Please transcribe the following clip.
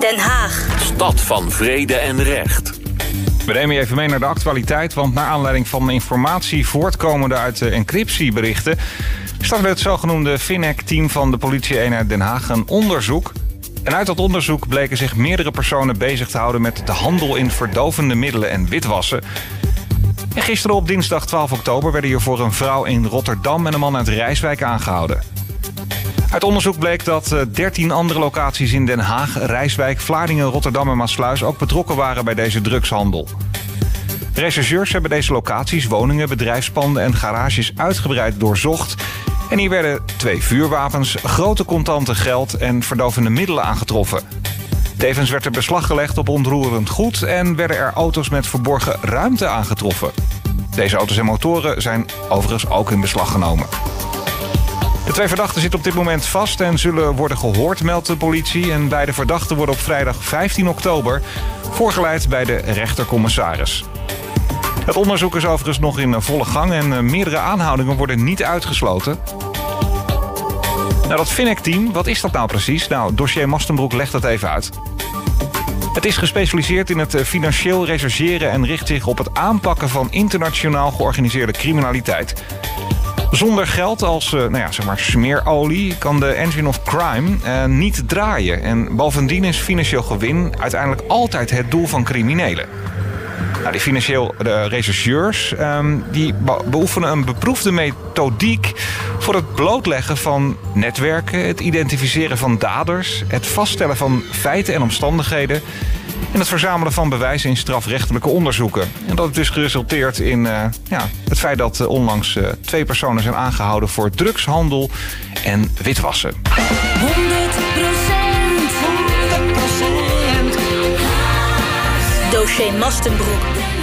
Den Haag. Stad van vrede en recht. We nemen je even mee naar de actualiteit, want naar aanleiding van informatie voortkomende uit de encryptieberichten startte het zogenoemde FINEC-team van de politie-eenheid Den Haag een onderzoek. En uit dat onderzoek bleken zich meerdere personen bezig te houden met de handel in verdovende middelen en witwassen. En gisteren op dinsdag 12 oktober werden hier voor een vrouw in Rotterdam en een man uit Rijswijk aangehouden. Uit onderzoek bleek dat 13 andere locaties in Den Haag, Rijswijk, Vlaardingen, Rotterdam en Maasluis ook betrokken waren bij deze drugshandel. Rechercheurs hebben deze locaties, woningen, bedrijfspanden en garages uitgebreid doorzocht. En hier werden twee vuurwapens, grote contanten geld en verdovende middelen aangetroffen. Tevens werd er beslag gelegd op onroerend goed en werden er auto's met verborgen ruimte aangetroffen. Deze auto's en motoren zijn overigens ook in beslag genomen. De twee verdachten zitten op dit moment vast en zullen worden gehoord, meldt de politie. En beide verdachten worden op vrijdag 15 oktober voorgeleid bij de rechtercommissaris. Het onderzoek is overigens nog in volle gang en meerdere aanhoudingen worden niet uitgesloten. Nou, dat FINEC-team, wat is dat nou precies? Nou, dossier Mastenbroek legt dat even uit. Het is gespecialiseerd in het financieel rechercheren en richt zich op het aanpakken van internationaal georganiseerde criminaliteit. Zonder geld als nou ja, zeg maar smeerolie kan de engine of crime uh, niet draaien. En bovendien is financieel gewin uiteindelijk altijd het doel van criminelen. Nou, die financieel rechercheurs um, die beoefenen een beproefde methodiek voor het blootleggen van netwerken, het identificeren van daders, het vaststellen van feiten en omstandigheden en het verzamelen van bewijzen in strafrechtelijke onderzoeken. En dat heeft dus geresulteerd in uh, ja, het feit dat uh, onlangs uh, twee personen zijn aangehouden voor drugshandel en witwassen. 100%, 100%. Dossier Mastenbroek.